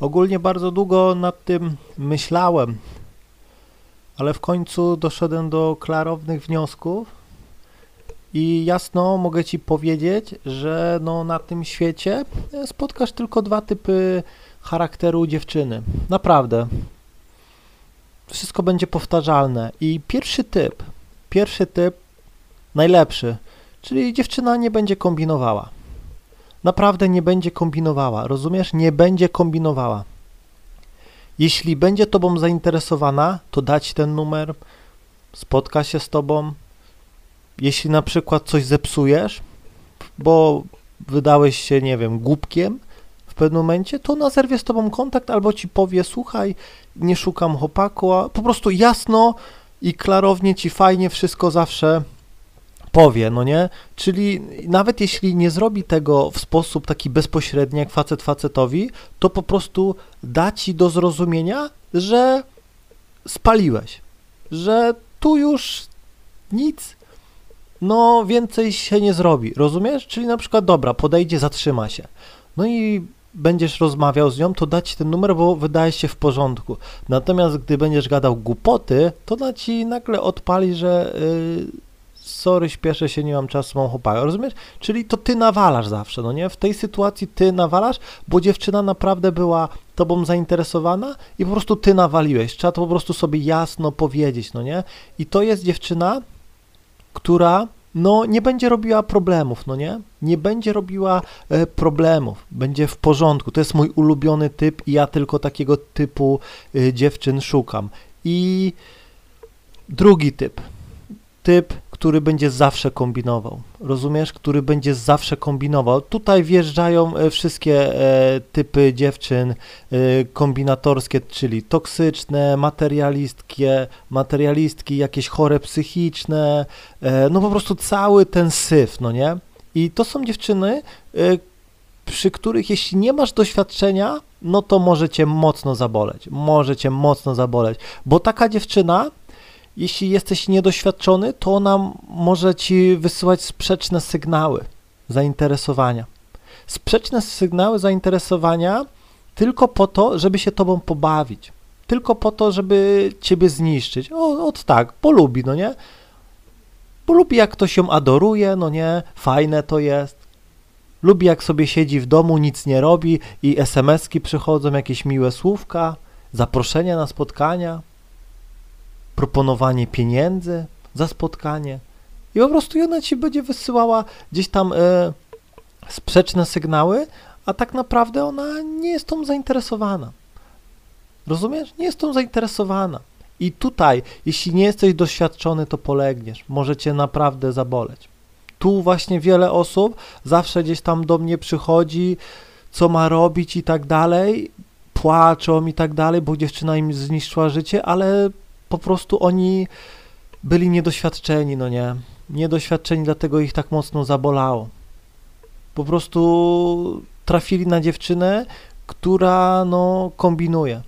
Ogólnie bardzo długo nad tym myślałem, ale w końcu doszedłem do klarownych wniosków i jasno mogę Ci powiedzieć, że no na tym świecie spotkasz tylko dwa typy charakteru dziewczyny. Naprawdę. Wszystko będzie powtarzalne. I pierwszy typ, pierwszy typ, najlepszy, czyli dziewczyna nie będzie kombinowała. Naprawdę nie będzie kombinowała, rozumiesz? Nie będzie kombinowała. Jeśli będzie tobą zainteresowana, to dać ten numer, spotka się z tobą. Jeśli na przykład coś zepsujesz, bo wydałeś się, nie wiem, głupkiem w pewnym momencie, to ona zerwie z tobą kontakt albo ci powie, słuchaj, nie szukam chłopaku, a po prostu jasno i klarownie ci fajnie wszystko zawsze powie, no nie? Czyli nawet jeśli nie zrobi tego w sposób taki bezpośredni, jak facet facetowi, to po prostu da ci do zrozumienia, że spaliłeś, że tu już nic, no więcej się nie zrobi, rozumiesz? Czyli na przykład, dobra, podejdzie, zatrzyma się, no i będziesz rozmawiał z nią, to dać ten numer, bo wydaje się w porządku. Natomiast gdy będziesz gadał głupoty, to da ci nagle odpali, że yy, sorry, śpieszę się, nie mam czasu, mam chłopaka, rozumiesz? Czyli to ty nawalasz zawsze, no nie? W tej sytuacji ty nawalasz, bo dziewczyna naprawdę była tobą zainteresowana i po prostu ty nawaliłeś. Trzeba to po prostu sobie jasno powiedzieć, no nie? I to jest dziewczyna, która no nie będzie robiła problemów, no nie? Nie będzie robiła e, problemów, będzie w porządku. To jest mój ulubiony typ i ja tylko takiego typu e, dziewczyn szukam. I drugi typ. Typ, który będzie zawsze kombinował. Rozumiesz? Który będzie zawsze kombinował. Tutaj wjeżdżają e, wszystkie e, typy dziewczyn e, kombinatorskie, czyli toksyczne, materialistkie, materialistki, jakieś chore psychiczne, no po prostu cały ten syf, no nie? I to są dziewczyny, przy których jeśli nie masz doświadczenia, no to może cię mocno zaboleć. Może cię mocno zaboleć, bo taka dziewczyna jeśli jesteś niedoświadczony, to ona może ci wysyłać sprzeczne sygnały zainteresowania. Sprzeczne sygnały zainteresowania tylko po to, żeby się tobą pobawić. Tylko po to, żeby ciebie zniszczyć. O, od tak, polubi, no nie? Polubi, jak ktoś ją adoruje, no nie? Fajne to jest. Lubi, jak sobie siedzi w domu, nic nie robi i SMS-ki przychodzą, jakieś miłe słówka, zaproszenia na spotkania proponowanie pieniędzy za spotkanie i po prostu ona ci będzie wysyłała gdzieś tam e, sprzeczne sygnały, a tak naprawdę ona nie jest tą zainteresowana. Rozumiesz? Nie jest tą zainteresowana. I tutaj, jeśli nie jesteś doświadczony, to polegniesz. Może cię naprawdę zaboleć. Tu właśnie wiele osób zawsze gdzieś tam do mnie przychodzi, co ma robić i tak dalej, płaczą i tak dalej, bo dziewczyna im zniszczyła życie, ale po prostu oni byli niedoświadczeni, no nie? Niedoświadczeni, dlatego ich tak mocno zabolało. Po prostu trafili na dziewczynę, która no kombinuje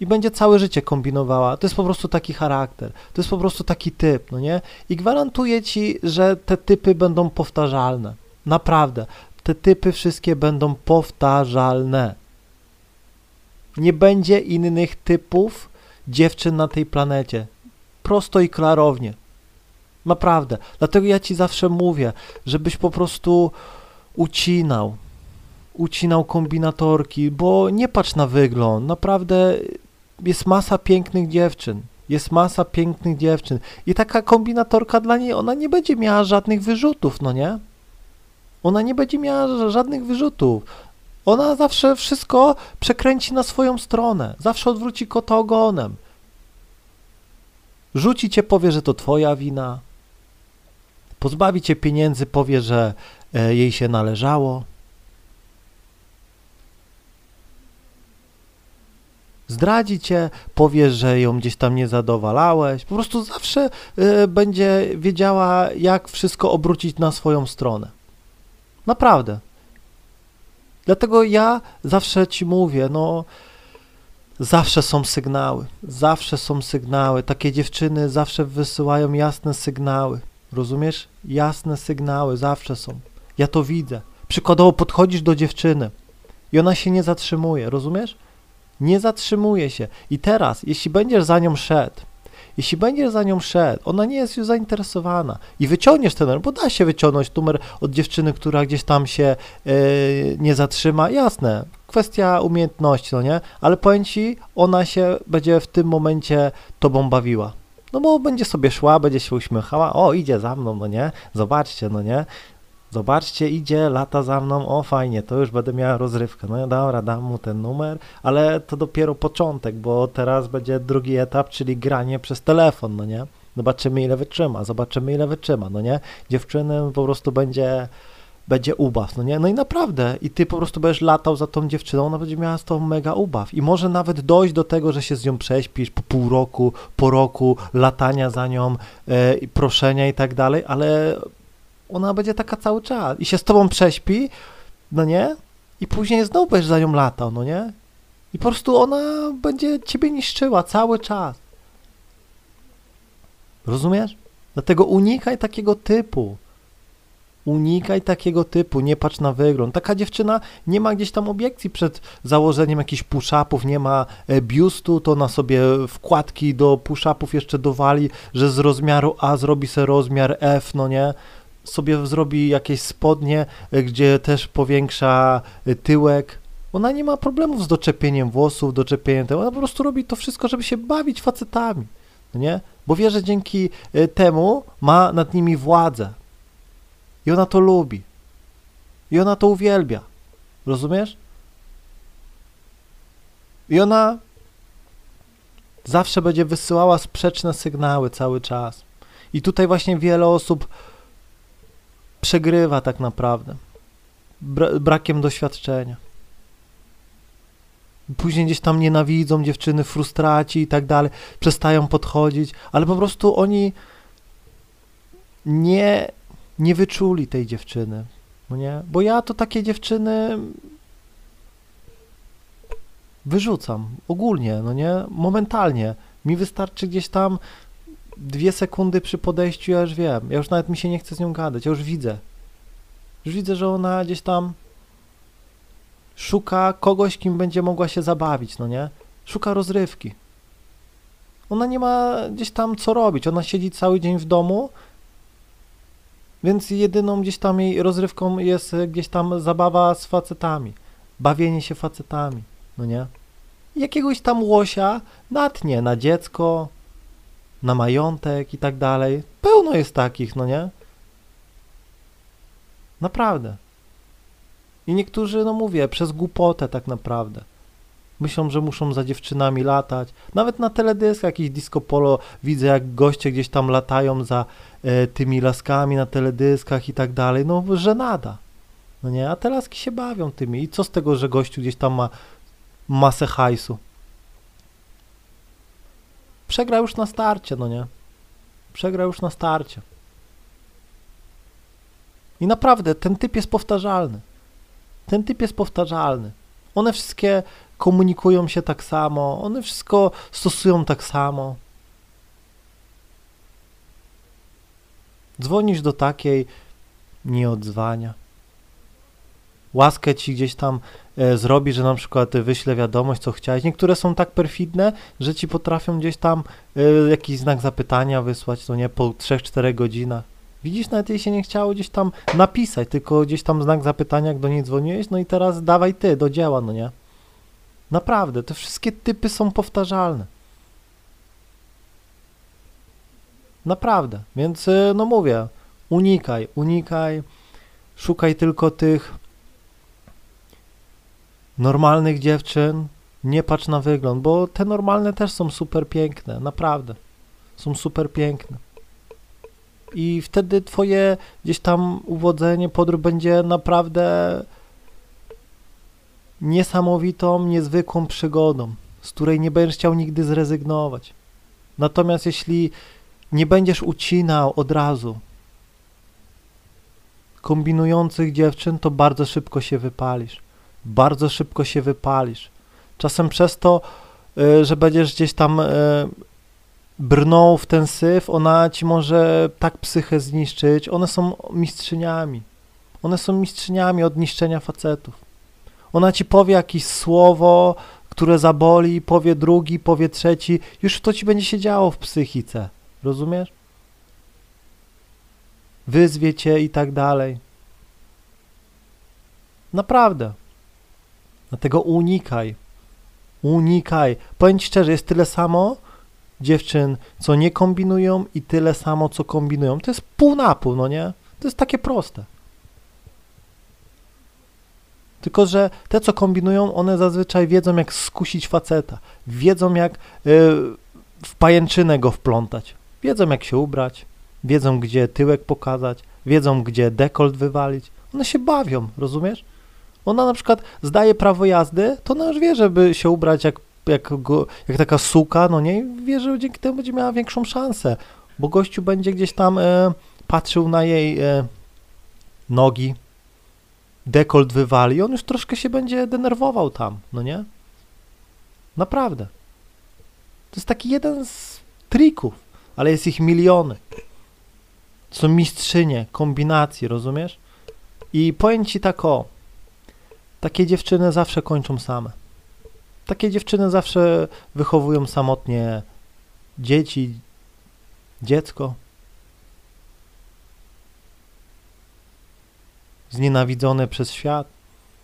i będzie całe życie kombinowała. To jest po prostu taki charakter, to jest po prostu taki typ, no nie? I gwarantuję ci, że te typy będą powtarzalne. Naprawdę. Te typy wszystkie będą powtarzalne. Nie będzie innych typów, dziewczyn na tej planecie. Prosto i klarownie. Naprawdę. Dlatego ja ci zawsze mówię, żebyś po prostu ucinał. Ucinał kombinatorki, bo nie patrz na wygląd. Naprawdę jest masa pięknych dziewczyn. Jest masa pięknych dziewczyn. I taka kombinatorka dla niej, ona nie będzie miała żadnych wyrzutów, no nie? Ona nie będzie miała żadnych wyrzutów. Ona zawsze wszystko przekręci na swoją stronę, zawsze odwróci kota ogonem. Rzuci cię, powie, że to twoja wina. Pozbawi cię pieniędzy, powie, że e, jej się należało. Zdradzi cię, powie, że ją gdzieś tam nie zadowalałeś. Po prostu zawsze y, będzie wiedziała, jak wszystko obrócić na swoją stronę. Naprawdę. Dlatego ja zawsze ci mówię, no zawsze są sygnały, zawsze są sygnały. Takie dziewczyny zawsze wysyłają jasne sygnały. Rozumiesz? Jasne sygnały zawsze są. Ja to widzę. Przykładowo podchodzisz do dziewczyny i ona się nie zatrzymuje, rozumiesz? nie zatrzymuje się. I teraz, jeśli będziesz za nią szedł, jeśli będziesz za nią szedł, ona nie jest już zainteresowana i wyciągniesz ten numer, bo da się wyciągnąć numer od dziewczyny, która gdzieś tam się yy, nie zatrzyma, jasne, kwestia umiejętności, no nie? Ale powiem ci, ona się będzie w tym momencie tobą bawiła. No bo będzie sobie szła, będzie się uśmiechała, o idzie za mną, no nie? Zobaczcie, no nie? Zobaczcie, idzie, lata za mną, o fajnie, to już będę miała rozrywkę. No dobra, dam mu ten numer, ale to dopiero początek, bo teraz będzie drugi etap, czyli granie przez telefon, no nie? Zobaczymy ile wytrzyma, zobaczymy ile wytrzyma, no nie? Dziewczyny po prostu będzie będzie ubaw, no nie? No i naprawdę, i ty po prostu będziesz latał za tą dziewczyną, ona będzie miała z tą mega ubaw i może nawet dojść do tego, że się z nią prześpisz po pół roku, po roku latania za nią, e, proszenia i tak dalej, ale ona będzie taka cały czas i się z tobą prześpi, no nie? I później znowu będziesz za nią latał, no nie? I po prostu ona będzie ciebie niszczyła cały czas. Rozumiesz? Dlatego unikaj takiego typu. Unikaj takiego typu, nie patrz na wygląd. Taka dziewczyna nie ma gdzieś tam obiekcji przed założeniem jakichś push-upów, nie ma e, biustu, to na sobie wkładki do push-upów jeszcze dowali, że z rozmiaru A zrobi sobie rozmiar F, no nie? Sobie zrobi jakieś spodnie, e, gdzie też powiększa e, tyłek. Ona nie ma problemów z doczepieniem włosów, doczepieniem tego. Ona po prostu robi to wszystko, żeby się bawić facetami, no nie? Bo wie, że dzięki temu ma nad nimi władzę. I ona to lubi. I ona to uwielbia. Rozumiesz? I ona zawsze będzie wysyłała sprzeczne sygnały cały czas. I tutaj właśnie wiele osób przegrywa tak naprawdę. Bra brakiem doświadczenia. Później gdzieś tam nienawidzą dziewczyny, frustraci i tak dalej, przestają podchodzić, ale po prostu oni nie nie wyczuli tej dziewczyny, no nie? Bo ja to takie dziewczyny wyrzucam ogólnie, no nie? Momentalnie. Mi wystarczy gdzieś tam dwie sekundy przy podejściu, ja już wiem. Ja już nawet mi się nie chce z nią gadać, ja już widzę. Już widzę, że ona gdzieś tam szuka kogoś, kim będzie mogła się zabawić, no nie? Szuka rozrywki. Ona nie ma gdzieś tam co robić. Ona siedzi cały dzień w domu, więc jedyną gdzieś tam jej rozrywką jest gdzieś tam zabawa z facetami, bawienie się facetami, no nie? Jakiegoś tam łosia natnie na dziecko, na majątek i tak dalej. Pełno jest takich, no nie? Naprawdę. I niektórzy, no mówię, przez głupotę tak naprawdę. Myślą, że muszą za dziewczynami latać. Nawet na teledyskach jakiś disco polo widzę, jak goście gdzieś tam latają za e, tymi laskami na teledyskach i tak dalej. No, żenada. No nie, a te laski się bawią tymi. I co z tego, że gościu gdzieś tam ma masę hajsu? Przegra już na starcie, no nie? Przegra już na starcie. I naprawdę, ten typ jest powtarzalny. Ten typ jest powtarzalny. One wszystkie komunikują się tak samo, one wszystko stosują tak samo. Dzwonisz do takiej, nie odzwania. Łaskę ci gdzieś tam zrobi, że na przykład wyśle wiadomość, co chciałeś. Niektóre są tak perfidne, że ci potrafią gdzieś tam e, jakiś znak zapytania wysłać, to nie po 3-4 godzinach. Widzisz, nawet jej się nie chciało gdzieś tam napisać, tylko gdzieś tam znak zapytania, jak do niej dzwoniłeś, no i teraz dawaj ty, do dzieła, no nie? Naprawdę, te wszystkie typy są powtarzalne. Naprawdę, więc y, no mówię, unikaj, unikaj, szukaj tylko tych normalnych dziewczyn, nie patrz na wygląd, bo te normalne też są super piękne, naprawdę, są super piękne. I wtedy twoje gdzieś tam uwodzenie, podróż będzie naprawdę niesamowitą, niezwykłą przygodą, z której nie będziesz chciał nigdy zrezygnować. Natomiast jeśli nie będziesz ucinał od razu kombinujących dziewczyn, to bardzo szybko się wypalisz. Bardzo szybko się wypalisz. Czasem przez to, y, że będziesz gdzieś tam y, brnął w ten syf, ona ci może tak psychę zniszczyć. One są mistrzyniami. One są mistrzyniami od niszczenia facetów. Ona ci powie jakieś słowo, które zaboli, powie drugi, powie trzeci, już to ci będzie się działo w psychice. Rozumiesz? Wyzwie cię i tak dalej. Naprawdę. Dlatego unikaj. Unikaj. Powiem ci szczerze, jest tyle samo dziewczyn, co nie kombinują i tyle samo, co kombinują. To jest pół na pół, no nie? To jest takie proste. Tylko, że te, co kombinują, one zazwyczaj wiedzą, jak skusić faceta. Wiedzą, jak y, w pajęczynę go wplątać. Wiedzą, jak się ubrać. Wiedzą, gdzie tyłek pokazać. Wiedzą, gdzie dekolt wywalić. One się bawią, rozumiesz? Ona na przykład zdaje prawo jazdy, to ona już wie, żeby się ubrać jak, jak, go, jak taka suka, no nie? I wie, że dzięki temu będzie miała większą szansę, bo gościu będzie gdzieś tam e, patrzył na jej e, nogi, dekolt wywali on już troszkę się będzie denerwował tam, no nie? Naprawdę. To jest taki jeden z trików, ale jest ich miliony. Są mistrzynie, kombinacji, rozumiesz? I powiem ci tak o, takie dziewczyny zawsze kończą same. Takie dziewczyny zawsze wychowują samotnie dzieci, dziecko. Znienawidzone przez świat.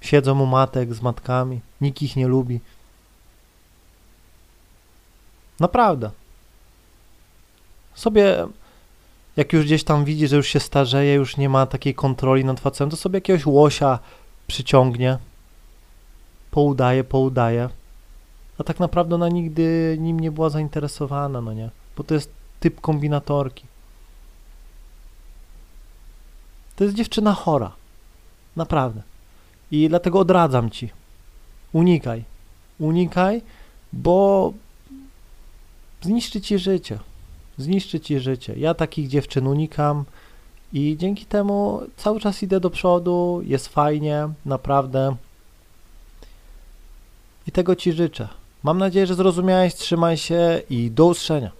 Siedzą u matek z matkami. Nikt ich nie lubi. Naprawdę. Sobie, jak już gdzieś tam widzi, że już się starzeje, już nie ma takiej kontroli nad facetem, to sobie jakiegoś łosia przyciągnie, poudaje, poudaje, a tak naprawdę ona nigdy nim nie była zainteresowana, no nie? Bo to jest typ kombinatorki. To jest dziewczyna chora. Naprawdę. I dlatego odradzam ci. Unikaj. Unikaj, bo zniszczy ci życie. Zniszczy ci życie. Ja takich dziewczyn unikam. I dzięki temu cały czas idę do przodu, jest fajnie, naprawdę. I tego Ci życzę. Mam nadzieję, że zrozumiałeś, trzymaj się i do usłyszenia.